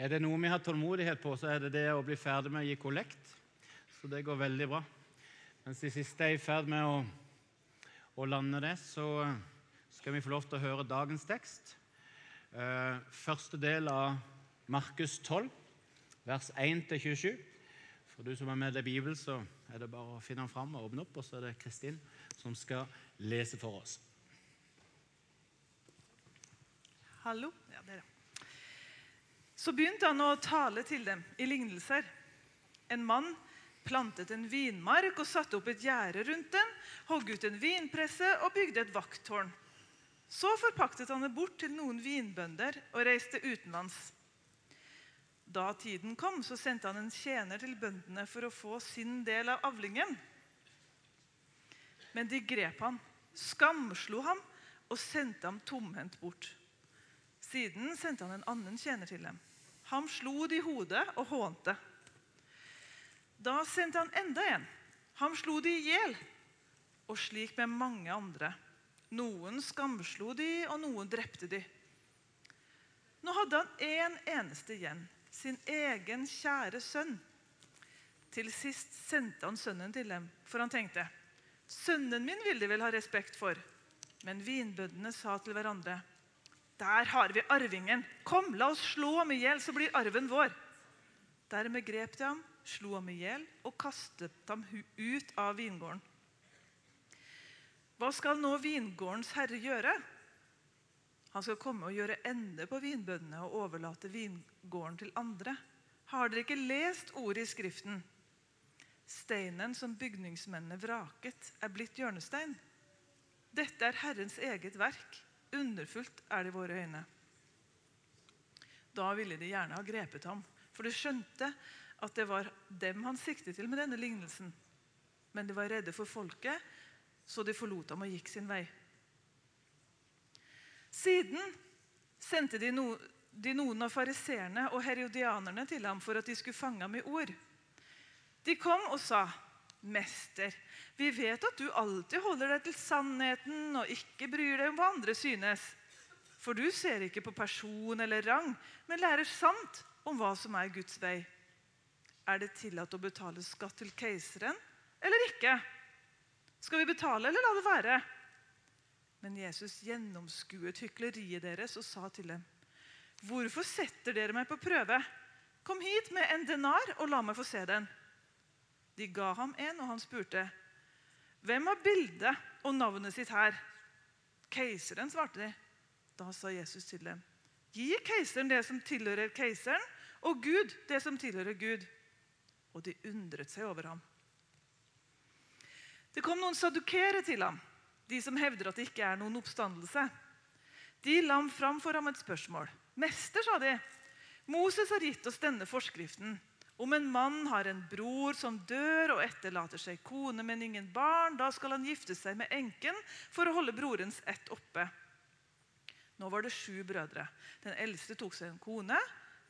Er det noe vi har tålmodighet på, så er det det å bli ferdig med å gi kollekt. Så det går veldig bra. Mens de siste er i ferd med å, å lande det, så skal vi få lov til å høre dagens tekst. Eh, første del av Markus 12, vers 1-27. For du som er med i Bibelen, så er det bare å finne den fram og åpne opp, og så er det Kristin som skal lese for oss. Hallo? Ja, dere. Så begynte han å tale til dem i lignelser. En mann plantet en vinmark og satte opp et gjerde rundt den, hogg ut en vinpresse og bygde et vakttårn. Så forpaktet han det bort til noen vinbønder og reiste utenlands. Da tiden kom, så sendte han en tjener til bøndene for å få sin del av avlingen. Men de grep han, skamslo ham og sendte ham tomhendt bort. Siden sendte han en annen tjener til dem. Han slo de i hodet og hånte. Da sendte han enda en. Han slo de i hjel. Og slik med mange andre. Noen skamslo de, og noen drepte de. Nå hadde han én en eneste igjen, sin egen kjære sønn. Til sist sendte han sønnen til dem, for han tenkte Sønnen min vil de vel ha respekt for. Men vinbøndene sa til hverandre Der har vi arvingen. Kom, la oss slå ham i hjel, så blir arven vår. Dermed grep de ham, slo ham i hjel og kastet ham ut av vingården. Hva skal nå vingårdens herre gjøre? Han skal komme og gjøre ende på vinbøndene og overlate vingården til andre. Har dere ikke lest ordet i Skriften? Steinen som bygningsmennene vraket, er blitt hjørnestein. Dette er Herrens eget verk. Underfullt er det i våre øyne. Da ville de gjerne ha grepet ham, for de skjønte at det var dem han siktet til med denne lignelsen. Men de var redde for folket, så de forlot ham og gikk sin vei. Siden sendte de, no, de noen av fariseerne og herodianerne til ham for at de skulle fange ham i ord. De kom og sa, 'Mester, vi vet at du alltid holder deg til sannheten og ikke bryr deg om hva andre synes.' 'For du ser ikke på person eller rang, men lærer sant om hva som er Guds vei.' 'Er det tillatt å betale skatt til keiseren eller ikke?' 'Skal vi betale eller la det være?' Men Jesus gjennomskuet hykleriet deres og sa til dem, 'Hvorfor setter dere meg på prøve?' 'Kom hit med en denar og la meg få se den.' De ga ham en, og han spurte, 'Hvem har bildet og navnet sitt her?' 'Keiseren', svarte de. Da sa Jesus til dem, 'Gi keiseren det som tilhører keiseren, og Gud det som tilhører Gud.' Og de undret seg over ham. Det kom noen sadukere til ham, de som hevder at det ikke er noen oppstandelse. De lam fram for ham et spørsmål. 'Mester', sa de, 'Moses har gitt oss denne forskriften.' Om en mann har en bror som dør og etterlater seg kone, men ingen barn, da skal han gifte seg med enken for å holde brorens ett oppe. Nå var det sju brødre. Den eldste tok seg en kone,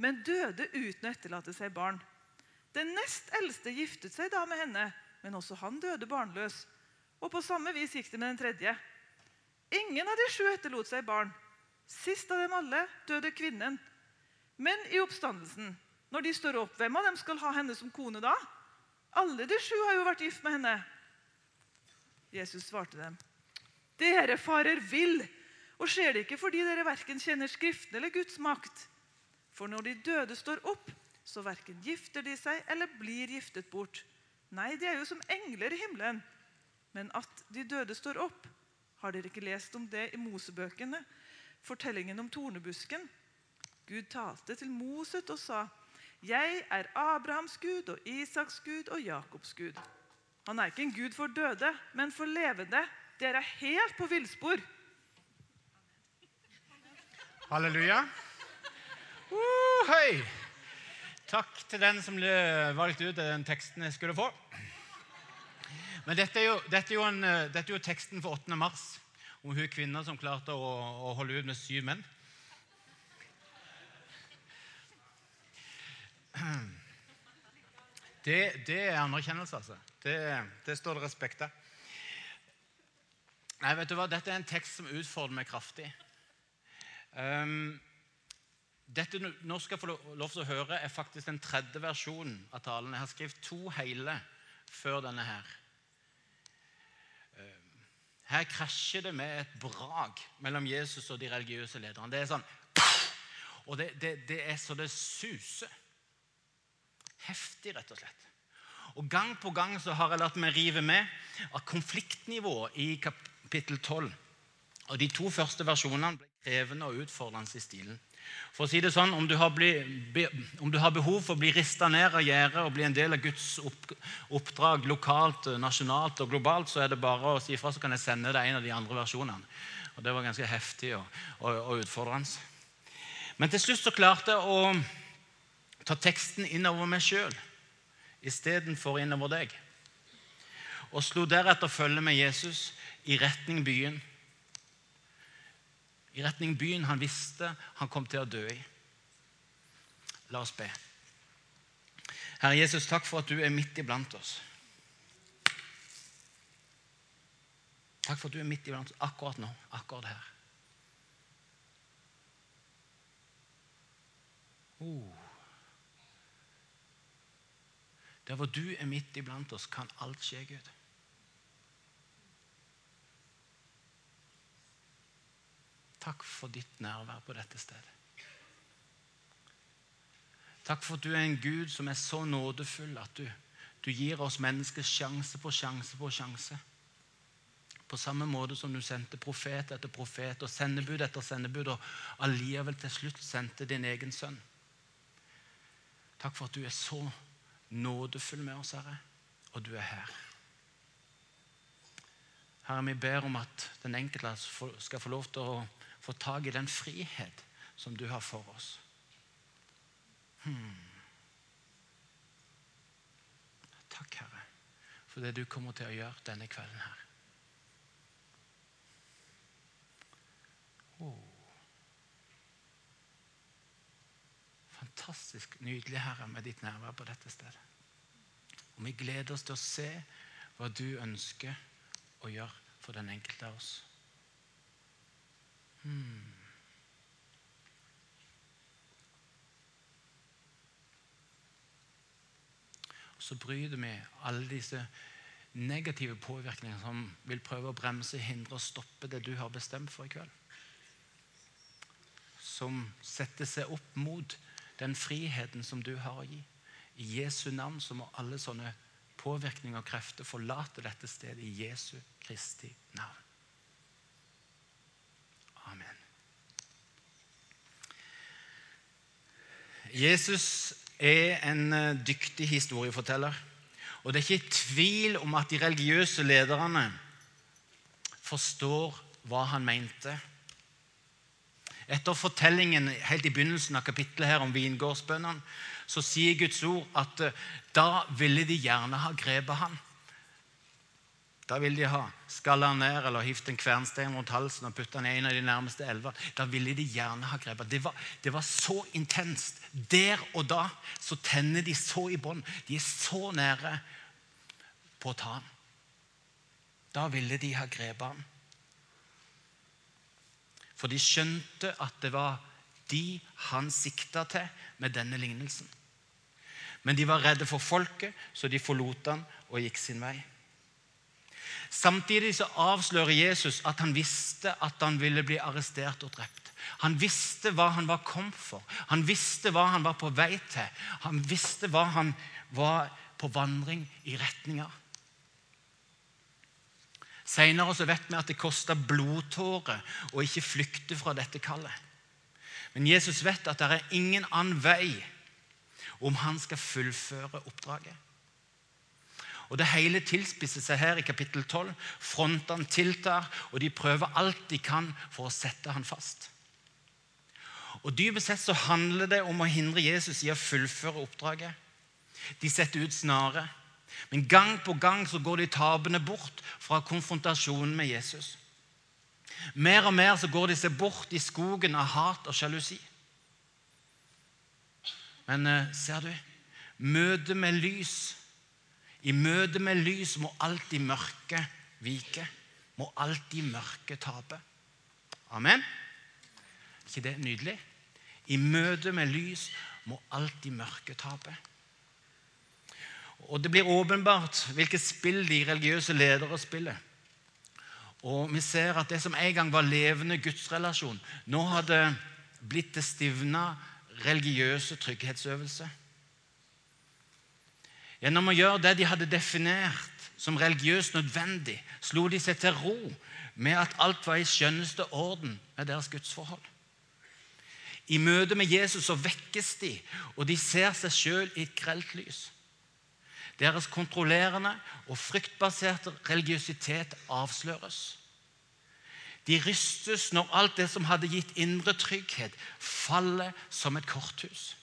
men døde uten å etterlate seg barn. Den nest eldste giftet seg da med henne, men også han døde barnløs. Og på samme vis gikk det med den tredje. Ingen av de sju etterlot seg barn. Sist av dem alle døde kvinnen. Men i oppstandelsen når de står opp, hvem av dem skal ha henne som kone da? Alle de sju har jo vært gift med henne. Jesus svarte dem. Dere farer vill, og skjer det ikke fordi dere verken kjenner Skriften eller Guds makt. For når de døde står opp, så verken gifter de seg eller blir giftet bort. Nei, de er jo som engler i himmelen. Men at de døde står opp, har dere ikke lest om det i Mosebøkene? Fortellingen om tornebusken. Gud talte til Moset og sa:" Jeg er Abrahams Gud og Isaks Gud og Jakobs Gud. Han er ikke en gud for døde, men for levende. Dere er helt på villspor. Halleluja. Uh, hei. Takk til den som ble valgt ut den teksten jeg skulle få. Men dette er jo, dette er en, dette er jo teksten for 8. mars om hun kvinna som klarte å, å holde ut med syv menn. Det, det, er anerkjennelse, altså. Det, det, står det respekt av. Nei, vet du hva? Dette er en tekst som utfordrer meg kraftig. Um, dette du nå skal få lov- til å høre, er faktisk den tredje versjonen av talen. Jeg har skrevet to hele før denne her. Eh, Her krasjer det med et brag mellom Jesus og de religiøse lederne. Det er sånn Og det, det, det er så det suser. Heftig, rett og slett. Og Gang på gang så har jeg latt meg rive med av konfliktnivået i kapittel 12. Og De to første versjonene ble krevende og utfordrende i stilen. For å si det sånn, Om du har, bli, be, om du har behov for å bli rista ned av gjerdet og bli en del av Guds opp, oppdrag lokalt, nasjonalt og globalt, så er det bare å si ifra, så kan jeg sende deg en av de andre versjonene. Og Det var ganske heftig og, og, og utfordrende. Men til slutt så klarte jeg å ta teksten innover meg sjøl istedenfor innover deg. Og slo deretter følge med Jesus i retning byen. I retning byen han visste han kom til å dø i. La oss be. Herre Jesus, takk for at du er midt iblant oss. Takk for at du er midt iblant oss akkurat nå, akkurat her. Oh. Der hvor du er midt iblant oss, kan alt skje, Gud. Takk for ditt nærvær på dette stedet. Takk for at du er en Gud som er så nådefull at du, du gir oss mennesker sjanse på sjanse på sjanse. På samme måte som du sendte profet etter profet og sendebud etter sendebud, og allikevel til slutt sendte din egen sønn. Takk for at du er så nådefull med oss, Herre, og du er her. Herre, vi ber om at den enkelte skal få lov til å få tak i den frihet som du har for oss. Hmm. Takk, Herre, for det du kommer til å gjøre denne kvelden her. Oh. Fantastisk nydelig, Herre, med ditt nærvær på dette stedet. Og Vi gleder oss til å se hva du ønsker å gjøre for den enkelte av oss. Hmm. Og Så bryter vi alle disse negative påvirkningene som vil prøve å bremse, hindre og stoppe det du har bestemt for i kveld. Som setter seg opp mot den friheten som du har å gi. I Jesu navn så må alle sånne påvirkninger og krefter forlate dette stedet i Jesu Kristi navn. Amen. Jesus er en eh, dyktig historieforteller. Og det er ikke tvil om at de religiøse lederne forstår hva han mente. Etter fortellingen helt i begynnelsen av kapittelet her om vingårdsbøndene, så sier Guds ord at eh, da ville de gjerne ha grepet han. Da ville de ha skalla han ned eller hivd en kvernstein rundt halsen og putta han i en av de nærmeste elver. Da ville de gjerne ha grepet det det var så intenst. Der og da så tenner de så i bånd. De er så nære på å ta ham. Da ville de ha grepet han. For de skjønte at det var de han sikta til med denne lignelsen. Men de var redde for folket, så de forlot han og gikk sin vei. Samtidig så avslører Jesus at han visste at han ville bli arrestert og drept. Han visste hva han var kommet for. Han visste hva han var på vei til. Han visste hva han var på vandring i retning av. Senere vet vi at det kosta blodtårer å ikke flykte fra dette kallet. Men Jesus vet at det er ingen annen vei om han skal fullføre oppdraget. Og Det hele tilspisser seg her i kapittel 12. Frontene tiltar, og de prøver alt de kan for å sette han fast. Og Dypest sett så handler det om å hindre Jesus i å fullføre oppdraget. De setter ut snare. Men gang på gang så går de tapende bort fra konfrontasjonen med Jesus. Mer og mer så går de seg bort i skogen av hat og sjalusi. Men eh, ser du, møtet med lys I møte med lys må alltid mørket vike. Må alltid mørket tape. Amen. Er ikke det nydelig? I møte med lys må alltid mørket tape. Og Det blir åpenbart hvilket spill de religiøse ledere spiller. Og Vi ser at det som en gang var levende gudsrelasjon, nå hadde blitt det stivna religiøse trygghetsøvelse. Gjennom å gjøre det de hadde definert som religiøst nødvendig, slo de seg til ro med at alt var i skjønneste orden med deres gudsforhold. I møte med Jesus så vekkes de, og de ser seg sjøl i et grelt lys. Deres kontrollerende og fryktbaserte religiøsitet avsløres. De rystes når alt det som hadde gitt indre trygghet, faller som et korthus.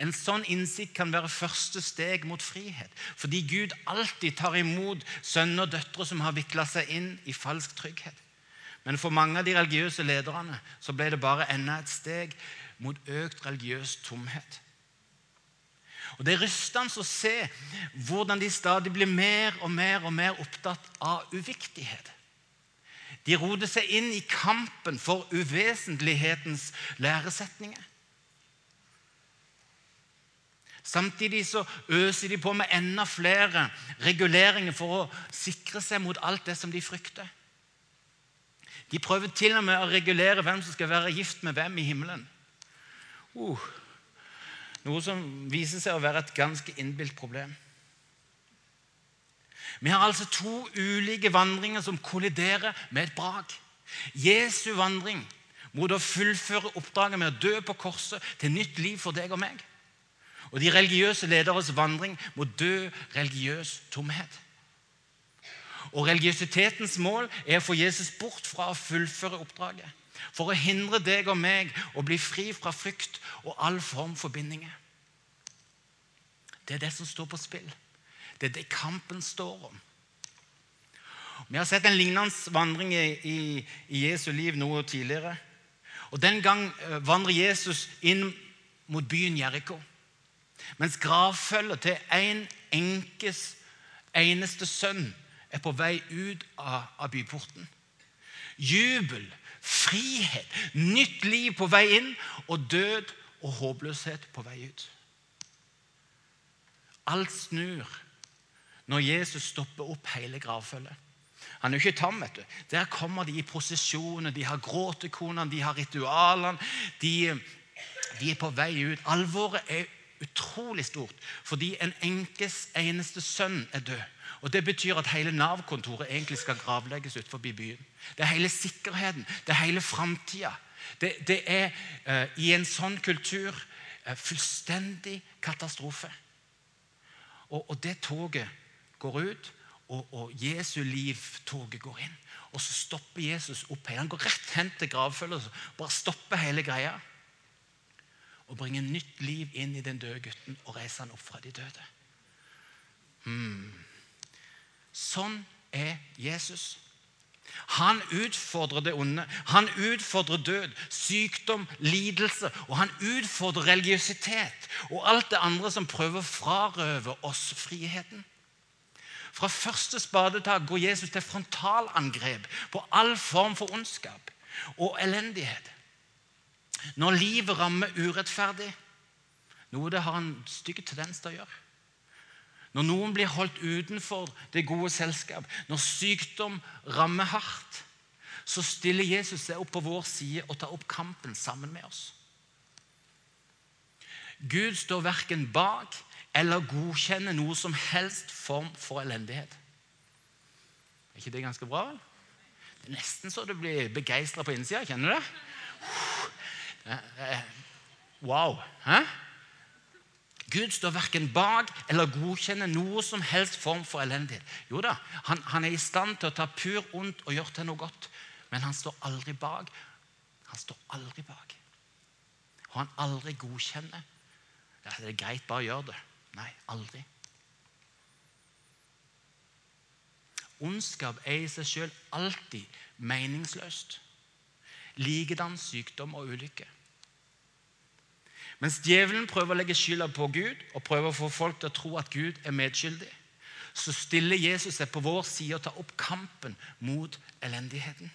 En sånn innsikt kan være første steg mot frihet, fordi Gud alltid tar imot sønner og døtre som har vikla seg inn i falsk trygghet. Men for mange av de religiøse lederne så ble det bare enda et steg mot økt religiøs tomhet. Og Det er rystende å se hvordan de stadig blir mer og mer og mer opptatt av uviktighet. De roder seg inn i kampen for uvesentlighetens læresetninger. Samtidig så øser de på med enda flere reguleringer for å sikre seg mot alt det som de frykter. De prøver til og med å regulere hvem som skal være gift med hvem i himmelen. Uh, noe som viser seg å være et ganske innbilt problem. Vi har altså to ulike vandringer som kolliderer med et brak. Jesu vandring mot å fullføre oppdraget med å dø på korset til nytt liv for deg og meg og de religiøse lederes vandring mot død religiøs tomhet. Og Religiøsitetens mål er å få Jesus bort fra å fullføre oppdraget. For å hindre deg og meg å bli fri fra frykt og all form for bindinger. Det er det som står på spill. Det er det kampen står om. Vi har sett en lignende vandring i, i, Jesu liv noe tidligere. Og Den gang eh, vandrer Jesus inn mot byen Jeriko. Mens gravfølget til en enkes eneste sønn er på vei ut av, av byporten. Jubel, frihet, nytt liv på vei inn, og død og håpløshet på vei ut. Alt snur når Jesus stopper opp hele gravfølget. Han er jo ikke tam. vet du. Der kommer de i prosesjoner, de har gråtekonene, de har ritualene. De, de er på vei ut. Alvoret er utrolig stort fordi en enkes eneste sønn er død. Og Det betyr at hele Nav-kontoret egentlig skal gravlegges utenfor byen. Det er hele sikkerheten, det er hele framtida. Det, det, er uh, i en sånn kultur uh, fullstendig katastrofe. Og, og, det toget går ut, og, og Jesu liv-toget går inn. Og så stopper Jesus opp. Han går rett hen til gravfølget og bare stopper hele greia og bringe nytt liv inn i den døde gutten og reise han opp fra de døde. Hmm. Sånn er Jesus. Han utfordrer det onde. Han utfordrer død, sykdom, lidelse. Og han utfordrer religiøsitet og alt det andre som prøver å frarøve oss friheten. Fra første spadetak går Jesus til frontalangrep på all form for ondskap og elendighet. Når livet rammer urettferdig, noe det har en stygg tendens til å gjøre Når noen blir holdt utenfor det gode selskap, når sykdom rammer hardt, så stiller Jesus seg opp på vår side og tar opp kampen sammen med oss. Gud står verken bak eller godkjenner noe som helst form for elendighet. Er ikke det ganske bra? Er nesten så du blir begeistra på innsida. Kjenner du det? Wow. Hæ? Gud står verken bak eller godkjenner noe som helst form for elendighet. Jo da, han, han, er i stand til å ta pur ondt og gjøre til noe godt, men han står aldri bak. Han står aldri bak. Og han aldri godkjenner. Ja, det er greit, bare gjør det. Nei, aldri. Ondskap er i seg sjøl alltid meningsløst. Likedan sykdom og ulykke. Mens djevelen prøver å legge skylda på Gud og prøver å få folk til å tro at Gud er medskyldig, så stiller Jesus seg på vår side og tar opp kampen mot elendigheten.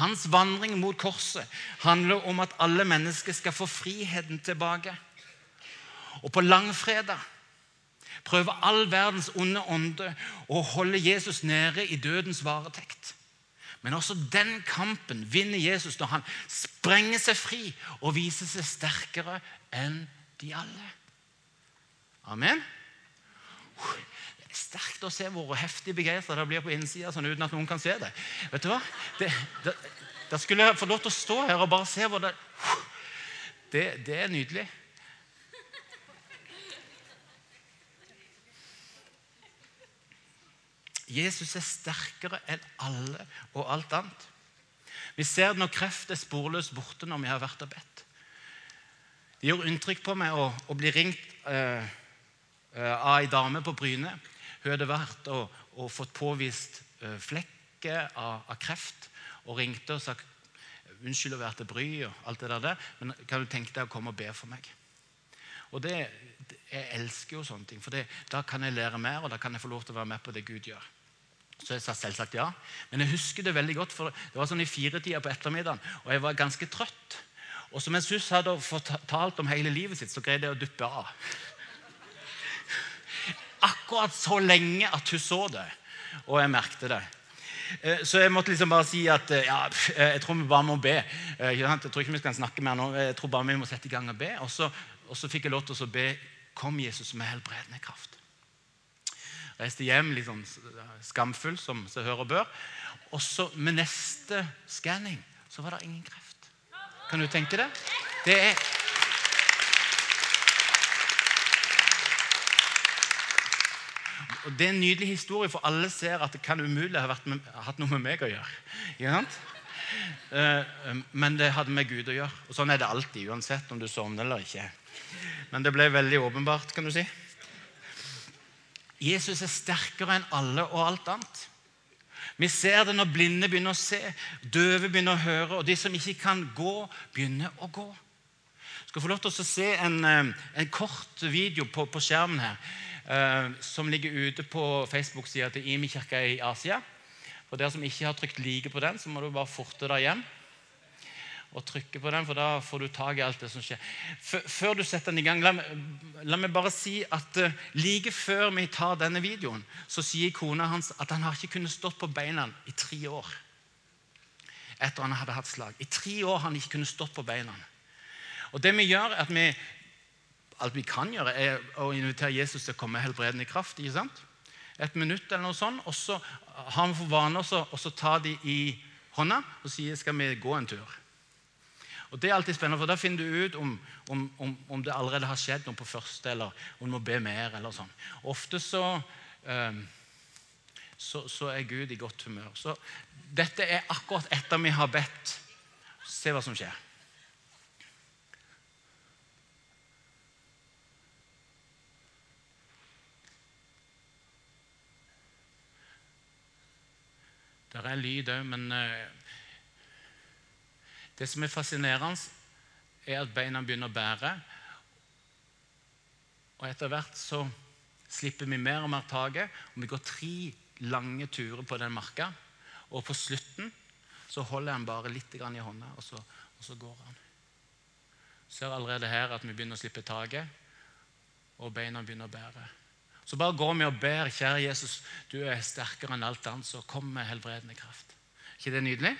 Hans vandring mot korset handler om at alle mennesker skal få friheten tilbake. Og på langfredag prøver all verdens onde ånde å holde Jesus nede i dødens varetekt. Men også den kampen vinner Jesus når han sprenger seg fri og viser seg sterkere enn de alle. Amen. Det er sterkt å se hvor heftig begeistra det blir på innsida sånn uten at noen kan se det. Vet du hva? Det, da skulle jeg få lov til å stå her og bare se hvor det Det, det er nydelig. Jesus er sterkere enn alle og alt annet. Vi ser når kreft er sporløst borte når vi har vært og bedt. Det gjør inntrykk på meg å, å bli ringt eh, eh av ei dame på Bryne. Hun hadde vært og, og fått påvist eh, flekker av, av, kreft og ringte og sa unnskyld å være til bry og alt det der, men kan du tenke deg å komme og be for meg? Og det, Jeg elsker jo sånne ting, for det, da kan jeg lære mer, og da kan jeg få lov til å være med på det Gud gjør. Så jeg sa selvsagt ja. Men jeg husker det veldig godt, for det var sånn i firetida på ettermiddagen, og jeg var ganske trøtt. Og som Jesus hadde fortalt om hele livet sitt, så greide jeg å duppe av. Akkurat så lenge at hun så det, og jeg merkte det. Eh, så jeg måtte liksom bare si at eh, ja, eh, jeg tror vi bare må be. Jeg tror ikke vi skal snakke mer nå, jeg tror bare vi må sette i gang og be. Og så, og så fikk jeg lov til å be Kom, Jesus, med helbredende kraft reiste hjem litt sånn skamfull, som seg hør og bør. Og så med neste skanning så var det ingen kreft. Kan du tenke det? Det er Og Det er en nydelig historie, for alle ser at det kan umulig ha med, hatt noe med meg å gjøre. Ikke sant? Eh, men det hadde med Gud å gjøre. Og Sånn er det alltid, uansett om du sovner eller ikke. Men det ble veldig åpenbart, kan du si. Jesus er sterkere enn alle og alt annet. Vi ser det når blinde begynner å se, døve begynner å høre, og de som ikke kan gå, begynner å gå. Du skal få lov til å se en, eh, en kort video på, på skjermen her, eh, som ligger ute på Facebook-sida til Imi kirke i Asia. For dere som ikke har trykt 'like' på den, så må du bare forte deg hjem og trykke på den, for da får du tak i alt det som skjer. Før du setter den i gang, la la meg bare si at uh, like før vi tar denne videoen, så sier kona hans at han har ikke kunnet stått på beina i tre år. Etter han hadde hatt slag. I tre år har han ikke kunnet stått på beina. Og det vi gjør, er at vi alt vi kan gjøre, er å invitere Jesus til å komme med helbredende kraft. ikke sant? Et minutt eller noe sånt, og så har vi for vane å ta de i hånda og si skal vi gå en tur. Og Det er alltid spennende, for da finner du ut om, om, om, om det allerede har skjedd noe på første, eller om du må be mer. eller sånn. Ofte så, um, så, så, er Gud i godt humør. Så dette er akkurat etter vi har bedt. Se hva som skjer. Det er lyd òg, men uh, det som er fascinerende, er at beina begynner å bære. Og etter hvert så slipper vi mer og mer taket. Og vi går tre lange turer på den marka. Og på slutten så holder han bare litt i hånda, og så, og så går han. Ser allerede her at vi begynner å slippe taket, og beina begynner å bære. Så bare går vi og ber, kjære Jesus, du er sterkere enn alt annet, så kom med helbredende kraft. ikke det nydelig?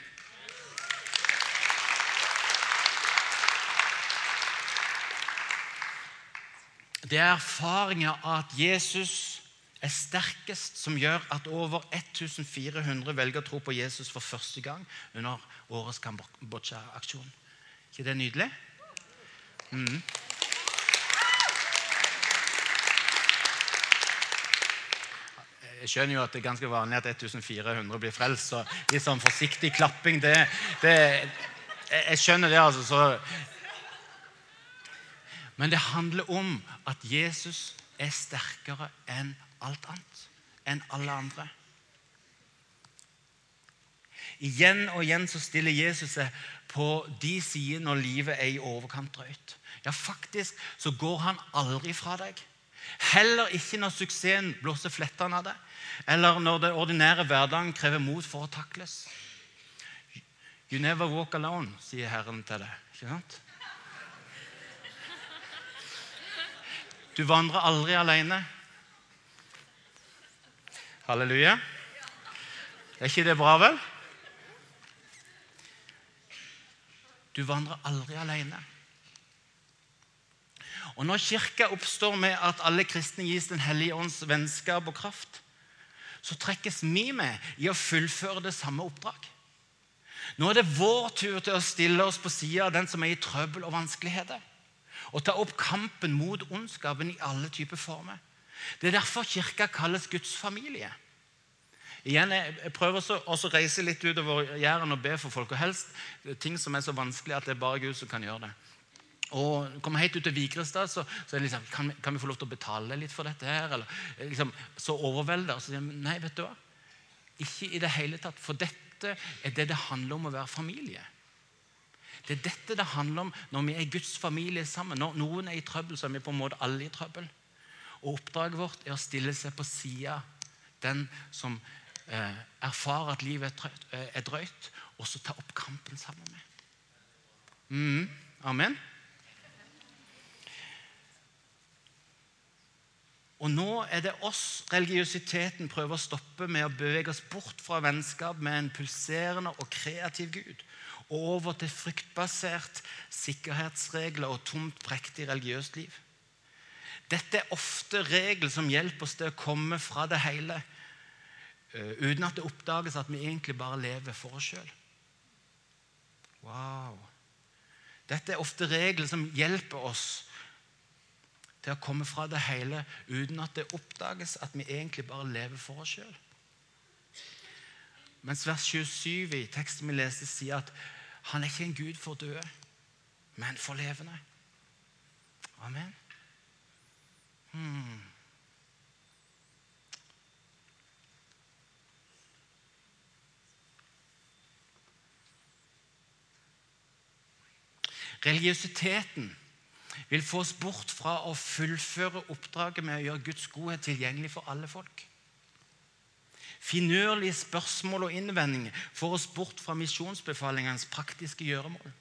Det er erfaringa av at Jesus er sterkest, som gjør at over 1400 velger å tro på Jesus for første gang under årets Kambodsja-aksjon. ikke det nydelig? Mm. Jeg skjønner jo at det er ganske vanlig at 1400 blir frelst, så litt sånn forsiktig klapping det, det Jeg skjønner det, altså. så men det handler om at Jesus er sterkere enn alt annet. Enn alle andre. Igjen og igjen så stiller Jesus seg på de sider når livet er i overkant drøyt. Ja, faktisk så går han aldri fra deg. Heller ikke når suksessen blåser flettene av deg, eller når den ordinære hverdagen krever mot for å takles. You never walk alone, sier Herren til deg. Ikke sant? Du vandrer aldri alene. Halleluja. Er ikke det bra, vel? Du vandrer aldri alene. Og Når Kirka oppstår med at alle kristne gis Den hellige ånds vennskap og kraft, så trekkes vi med i å fullføre det samme oppdrag. Nå er det vår tur til å stille oss på sida av den som er i trøbbel og vanskeligheter. Og ta opp kampen mot ondskapen i alle typer former. Det er derfor Kirka kalles Guds familie. Igjen, Jeg prøver også å reise litt utover Jæren og be for folk. og Helst ting som er så vanskelig at det er bare Gud som kan gjøre det. Og kommer helt ut til Vigrestad, så, så er det liksom, kan kan vi, få lov til å betale litt for dette? her? Eller liksom, Så overvelder. Så sier nei, vet du hva? Ikke i det hele tatt. For dette er det det handler om å være familie. Det er dette det handler om når vi er Guds familie sammen. Når noen er i trøbbel, så er vi på en måte alle i trøbbel. Og Oppdraget vårt er å stille seg på sida den som eh, erfarer at livet eh, er drøyt, og så ta opp kampen sammen med. Mm, amen. Og nå er det oss religiøsiteten prøver å stoppe med å bevege oss bort fra vennskap med en pulserende og kreativ Gud over til fryktbasert sikkerhetsregler og tomt, prektig religiøst liv. Dette er ofte regler som hjelper oss til å komme fra det hele uten at det oppdages at vi egentlig bare lever for oss sjøl. Wow. Dette er ofte regler som hjelper oss til å komme fra det hele uten at det oppdages at vi egentlig bare lever for oss sjøl. Mens vers 27 i teksten vi leste, sier at han er ikke en gud for døde, men for levende. Amen. Hmm. Religiøsiteten vil få oss bort fra å fullføre oppdraget med å gjøre Guds godhet tilgjengelig for alle folk. Finurlige spørsmål og innvendinger får oss bort fra misjonsbefalingenes praktiske gjøremål.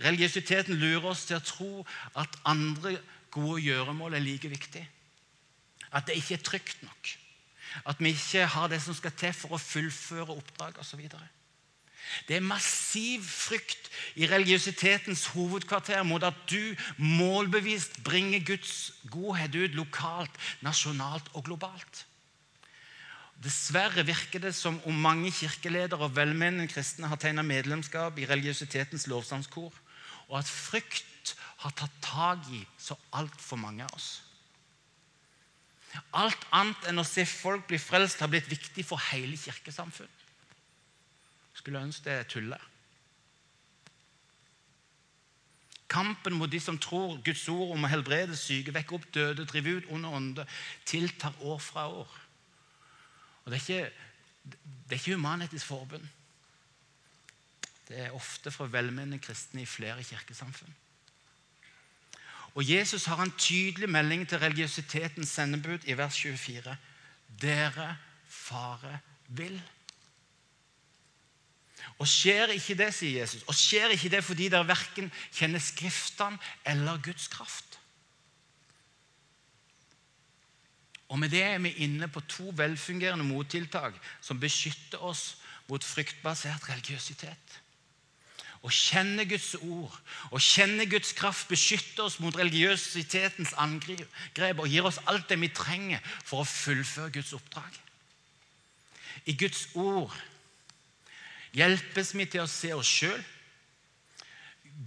Religiøsiteten lurer oss til å tro at andre gode gjøremål er like viktig. At det ikke er trygt nok. At vi ikke har det som skal til for å fullføre oppdrag osv. Det er massiv frykt i religiøsitetens hovedkvarter mot at du målbevisst bringer Guds godhet ut lokalt, nasjonalt og globalt. Dessverre virker det som om mange kirkeledere og velmenende kristne har tegnet medlemskap i religiøsitetens lovsangskor, og at frykt har tatt tak i så altfor mange av oss. Alt annet enn å se folk bli frelst har blitt viktig for hele kirkesamfunnet. Skulle ønske det tullet. Kampen mot de som tror Guds ord om å helbrede syke, vekke opp døde, drive ut onde ånder, tiltar år fra år. Og Det er ikke, det er ikke Human-Etisk Forbund. Det er ofte fra velmenende kristne i flere kirkesamfunn. Og Jesus har en tydelig melding til religiøsitetens sendebud i vers 24. Dere fare vil. Og skjer ikke det, sier Jesus, og skjer ikke det fordi dere verken kjenner Skriftene eller Guds kraft? Og Med det er vi inne på to velfungerende mottiltak som beskytter oss mot fryktbasert religiøsitet. Å kjenne Guds ord og kjenne Guds kraft beskytter oss mot religiøsitetens angrep og gir oss alt det vi trenger for å fullføre Guds oppdrag. I Guds ord hjelpes vi til å se oss sjøl,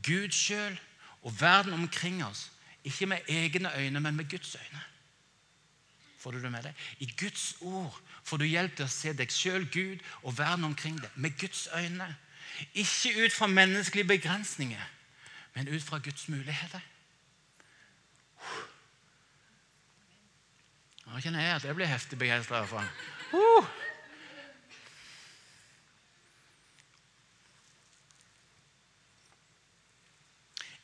Gud sjøl og verden omkring oss, ikke med egne øyne, men med Guds øyne. Får du det med deg? I Guds ord får du hjelp til å se deg sjøl, Gud og verden omkring deg med Guds øyne. Ikke ut fra menneskelige begrensninger, men ut fra Guds muligheter. Nå kjenner jeg at jeg blir heftig begeistra. Uh.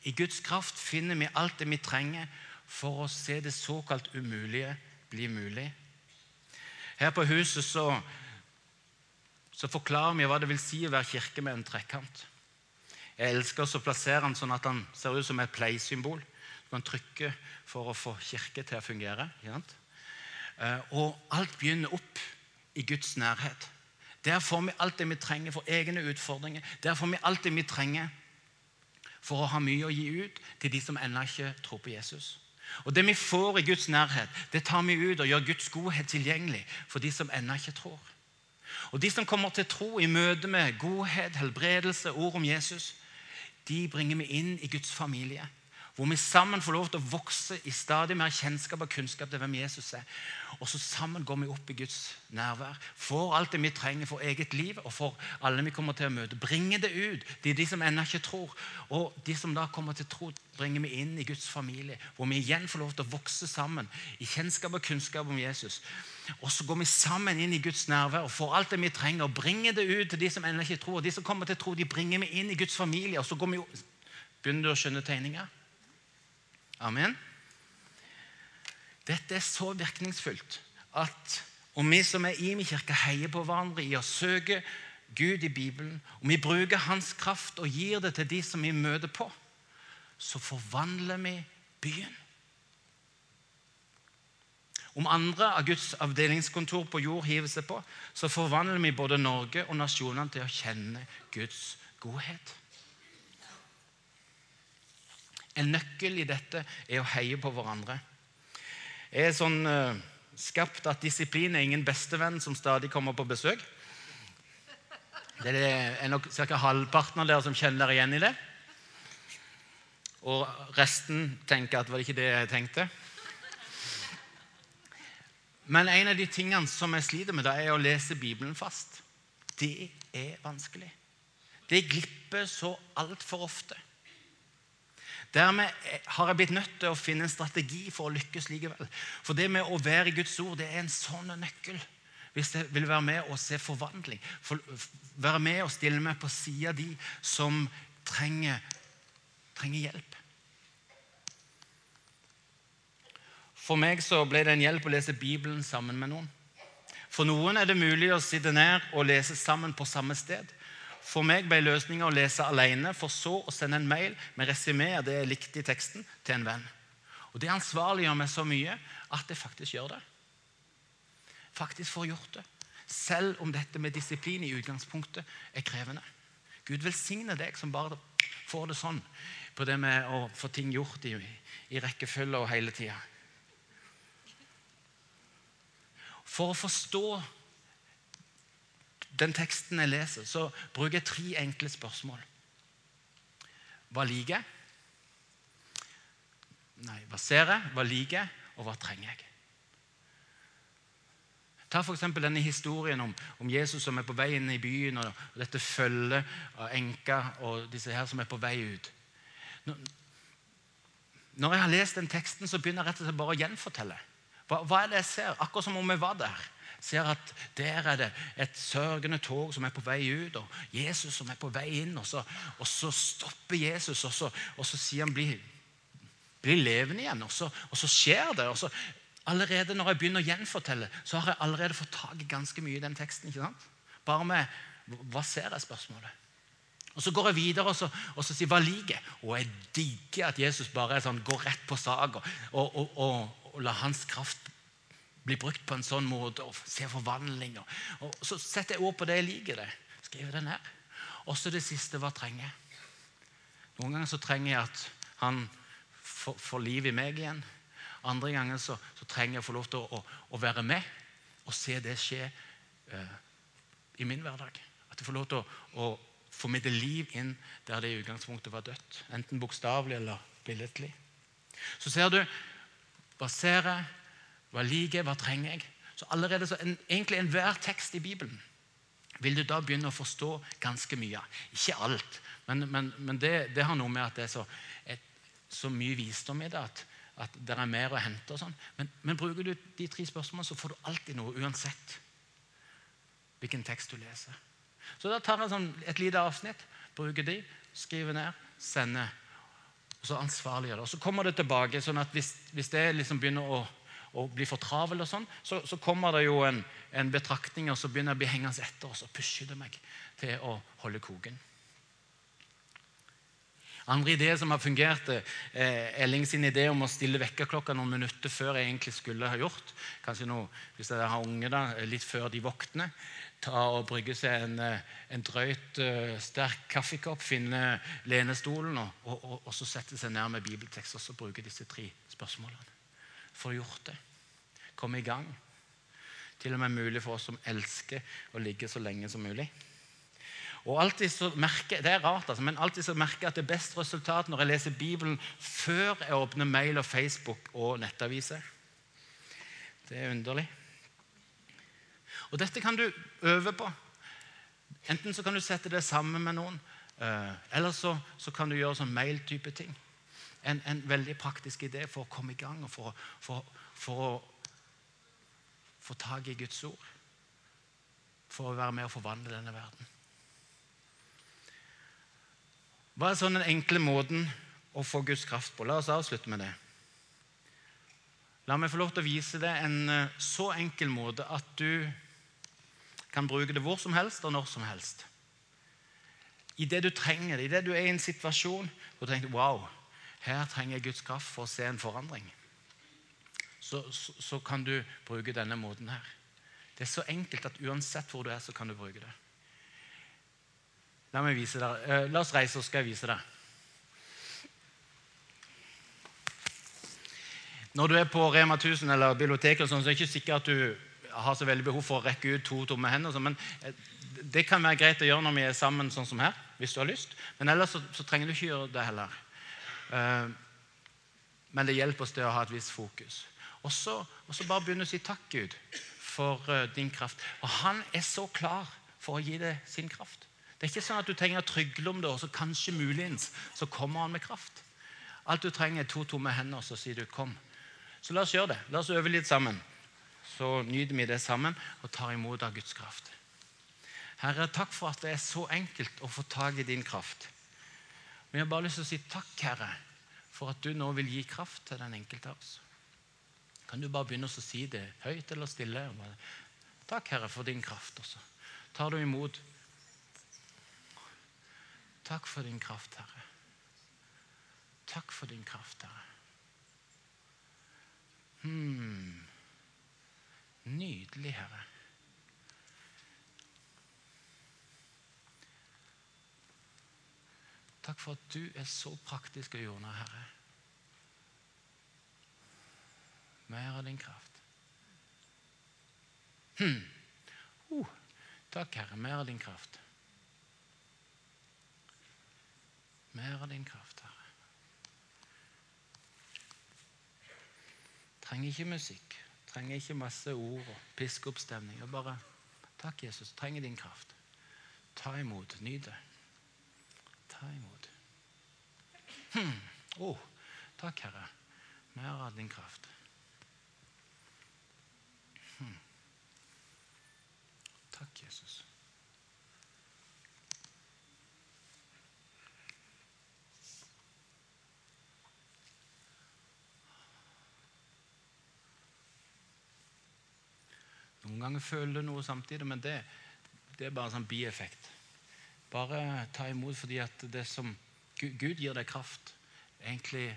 I Guds kraft finner vi alt det vi trenger for å se det såkalt umulige bli mulig. Her på huset så, så forklarer vi hva det vil si å være kirke med en trekant. Jeg elsker å plassere den sånn at den ser ut som et play-symbol. Du kan trykke for å få kirke til å fungere. Eh, og alt begynner opp i Guds nærhet. Der får vi alt det vi trenger for egne utfordringer. Der får vi alt det vi trenger for å ha mye å gi ut til de som ennå ikke tror på Jesus. Og Det vi får i Guds nærhet, det tar vi ut og gjør Guds godhet tilgjengelig for de som ennå ikke tror. Og De som kommer til tro i møte med godhet, helbredelse, ord om Jesus, de bringer vi inn i Guds familie. Hvor vi sammen får lov til å vokse i stadig mer kjennskap og kunnskap til hvem Jesus er. Og så sammen går vi opp i Guds nærvær. Får alt det vi trenger for eget liv og for alle vi kommer til å møte. Bringer det ut Det er de som ennå ikke tror. Og de som da kommer til tro, bringer vi inn i Guds familie. Hvor vi igjen får lov til å vokse sammen i kjennskap og kunnskap om Jesus. Og så går vi sammen inn i Guds nærvær og får alt det vi trenger. og bringer det ut til de som ennå ikke tror. Og de som kommer til tro, de bringer vi inn i Guds familie. Og så går vi, begynner du å skjønne tegninga? Amen. Dette er så virkningsfullt at om vi som er i min kirke, heier på hverandre i å søke Gud i Bibelen, om vi bruker Hans kraft og gir det til de som vi møter på, så forvandler vi byen. Om andre av Guds avdelingskontor på jord hiver seg på, så forvandler vi både Norge og nasjonene til å kjenne Guds godhet. En nøkkel i dette er å heie på hverandre. Jeg er sånn uh, skapt at disiplin er ingen bestevenn som stadig kommer på besøk. Det er nok ca. halvparten av dere som kjenner dere igjen i det. Og resten tenker at det var ikke det jeg tenkte. Men en av de tingene som jeg sliter med, da er å lese Bibelen fast. Det er vanskelig. Det glipper så altfor ofte. Dermed har jeg blitt nødt til å finne en strategi for å lykkes likevel. For det med å være i Guds ord det er en sånn nøkkel. Hvis jeg vil være med og se forvandling, for, være med og stille meg på sida de som trenger, trenger hjelp. For meg så ble det en hjelp å lese Bibelen sammen med noen. For noen er det mulig å sitte ned og lese sammen på samme sted. For meg ble løsninga å lese alene, for så å sende en mail med resymé av det jeg likte i teksten, til en venn. Og Det ansvarliggjør meg så mye at jeg faktisk gjør det. Faktisk får gjort det. Selv om dette med disiplin i utgangspunktet er krevende. Gud velsigne deg som bare får det sånn på det med å få ting gjort i, i rekkefølge og hele tida. For å forstå den teksten jeg leser, så bruker jeg tre enkle spørsmål. Hva liker jeg? Nei, hva ser jeg? Hva liker jeg? Og hva trenger jeg? Ta f.eks. denne historien om, om, Jesus som er på vei inn i byen, og, og dette følget av enka og disse her som er på vei ut. Når, når jeg har lest den teksten, så begynner jeg rett og slett bare å gjenfortelle. Hva, hva er det jeg ser? Akkurat som om jeg var der ser at der er det et sørgende tog som er på vei ut, og Jesus som er på vei inn. Og så, og så stopper Jesus, og så, og så sier han 'bli, bli levende igjen'. Og så, og så skjer det. og så Allerede når jeg begynner å gjenfortelle, så har jeg allerede fått tak i ganske mye i den teksten. ikke sant? Bare med 'hva ser jeg?' spørsmålet. Og Så går jeg videre og så, og så sier hva liker jeg?' Og jeg digger at Jesus bare sånn, går rett på sak og, og, og, og la hans kraft bli brukt på en sånn måte og se forvandlinger. Og så setter jeg ord på det jeg liker. det. Skriver det ned. Og så det siste hva trenger? Noen ganger så trenger jeg at han får liv i meg igjen. Andre ganger så, så trenger jeg å få lov til å, å, å, være med og se det skje uh, i min hverdag. At jeg får lov til å, å formidle liv inn der det i utgangspunktet var dødt. Enten bokstavelig eller billedlig. Så ser du baserer hva liker jeg? Hva trenger jeg? Så allerede så en, Egentlig enhver tekst i Bibelen vil du da begynne å forstå ganske mye. Ikke alt, men, men, men det, det, har noe med at det er så, et, så mye visdom i det. at, at det er mer å hente. og sånn. Men, men, bruker du de tre spørsmålene, så får du alltid noe, uansett hvilken tekst du leser. Så da tar jeg sånn et lite avsnitt, bruker de, skriver ned, sender. Og så ansvarliggjør det. Og så kommer det tilbake. sånn at hvis, hvis det liksom begynner å å, bli for travel, og sånn, så, så kommer det jo en, en betraktning, og så begynner jeg å bli hengende etter, og så pusher det meg til å holde koken. Andre ideer som har fungert, eh, Elling sin idé om å stille vekkerklokka noen minutter før jeg egentlig skulle ha gjort. Kanskje noe, Hvis jeg har unge, da, litt før de våkner. Ta og Brygge seg en, eh, en drøyt, uh, sterk kaffekopp, finne lenestolen og, og, og, så sette seg ned med bibeltekst og så bruke disse tre spørsmålene. Få gjort det. Komme i gang. Til og med mulig for oss som elsker å ligge så lenge som mulig. Og alltid så merker, Det er rart, altså, men alltid så merker jeg at det er best resultat når jeg leser Bibelen før jeg åpner mail og Facebook og nettaviser. Det er underlig. Og Dette kan du øve på. Enten så kan du sette det sammen med noen, eh, eller så, så kan du gjøre sånn mail-type ting. En, en, veldig praktisk idé for å komme i gang og for, for, for å få tak i Guds ord. For å være med og forvandle denne verden. Hva er sånn den enkle måten å få Guds kraft på? La oss avslutte med det. La meg få lov til å vise deg en eh, så enkel måte at du kan bruke det hvor som helst og når som helst. I det du trenger det, i det du er i en situasjon hvor du tenker wow, her trenger jeg Guds kraft for å se en forandring, så, så, så kan du bruke denne måten her. Det er så enkelt at uansett hvor du er, så kan du bruke det. La meg vise deg. Eh, la oss reise, så skal jeg vise deg. Når du er på Rema 1000 eller biblioteket, så er det ikke sikkert at du har så veldig behov for å rekke ut to tomme hender. Men eh, det kan være greit å gjøre når vi er sammen sånn som her. hvis du har lyst. Men ellers så, så trenger du ikke gjøre det heller. Uh, men det hjelper oss til å ha et visst fokus. Og så, bare begynne å si takk, Gud, for uh, din kraft. Og han er så klar for å gi deg sin kraft. Det er ikke sånn at du trenger å trygle om det, og så kanskje muligens så kommer han med kraft. Alt du trenger, er to tomme hender, så sier du 'kom'. Så la oss gjøre det. La oss øve litt sammen. Så nyter vi det sammen og tar imot av Guds kraft. Herre, takk for at det er så enkelt å få tak i din kraft. Vi har bare lyst til å si takk, Herre, for at du nå vil gi kraft til den enkelte av oss. Kan du bare begynne å si det høyt eller stille? Takk, Herre, for din kraft. også. Tar du imot Takk for din kraft, Herre. Takk for din kraft, Herre. Hmm. Nydelig, Herre. Takk for at du er så praktisk og jordnær, Herre. Mer av din kraft. Hm. Uh, takk, Herre. Mer av din kraft. Mer av din kraft, Herre. Trenger ikke musikk, trenger ikke masse ord og pisk opp. Bare Takk, Jesus. Trenger din kraft. Ta imot. Nyt det. Ta imot. Hm. Oh, takk, Herre. Mer av din kraft. Hm. Takk, Jesus. Noen ganger føler du noe samtidig, men det, det er bare sånn bieffekt. Bare ta imot fordi at det som Gud gir deg kraft, egentlig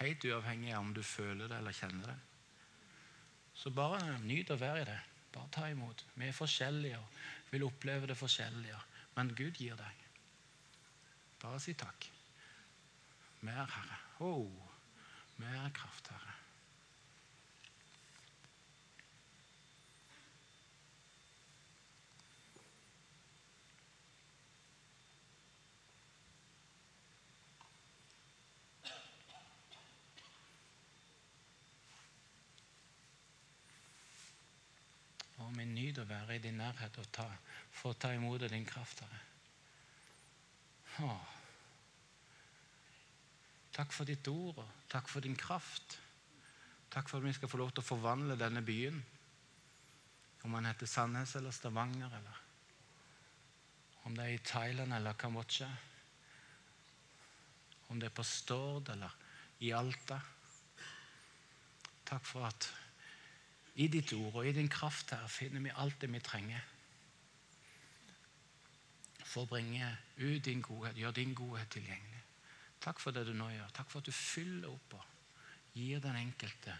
helt uavhengig av om du føler det eller kjenner det. Så bare nyt å være i det. Bare ta imot. Vi er forskjellige og vil oppleve det forskjellige, men Gud gir deg. Bare si takk. Mer, Herre. Oh, mer kraft, Herre. Å være i din nærhet og ta, få ta imot din kraft, Herre. Takk for ditt ord, og takk for din kraft. Takk for at vi skal få lov til å forvandle denne byen. Om den heter Sandnes eller Stavanger, eller om det er i Thailand eller Kambodsja. Om det er på Stord eller i Alta. Takk for at I ditt ord og i din kraft her finner vi alt det vi trenger for å bringe ut din godhet, gjøre din godhet tilgjengelig. Takk for det du nå gjør. Takk for at du fyller opp og gir den enkelte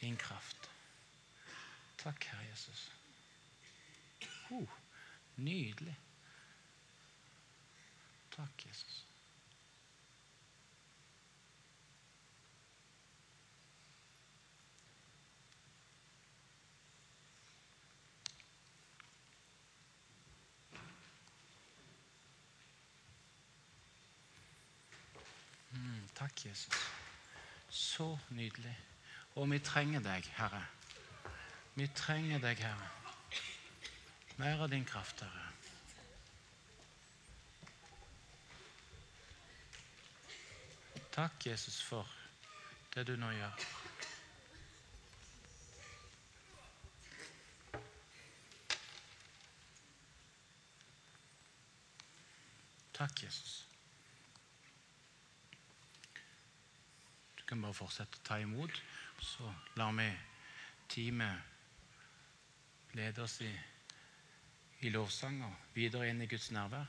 din kraft. Takk, Herre Jesus. Oh, nydelig. Takk, Jesus. Takk, Jesus. Så nydelig. Og vi trenger deg, Herre. Vi trenger deg, Herre. Mer av din kraft, Herre. Takk, Jesus, for det du nå gjør. Takk, Jesus. Kan bare fortsette å ta imot, så lar vi teamet lede oss i, i lovsanger videre inn i Guds nærvær.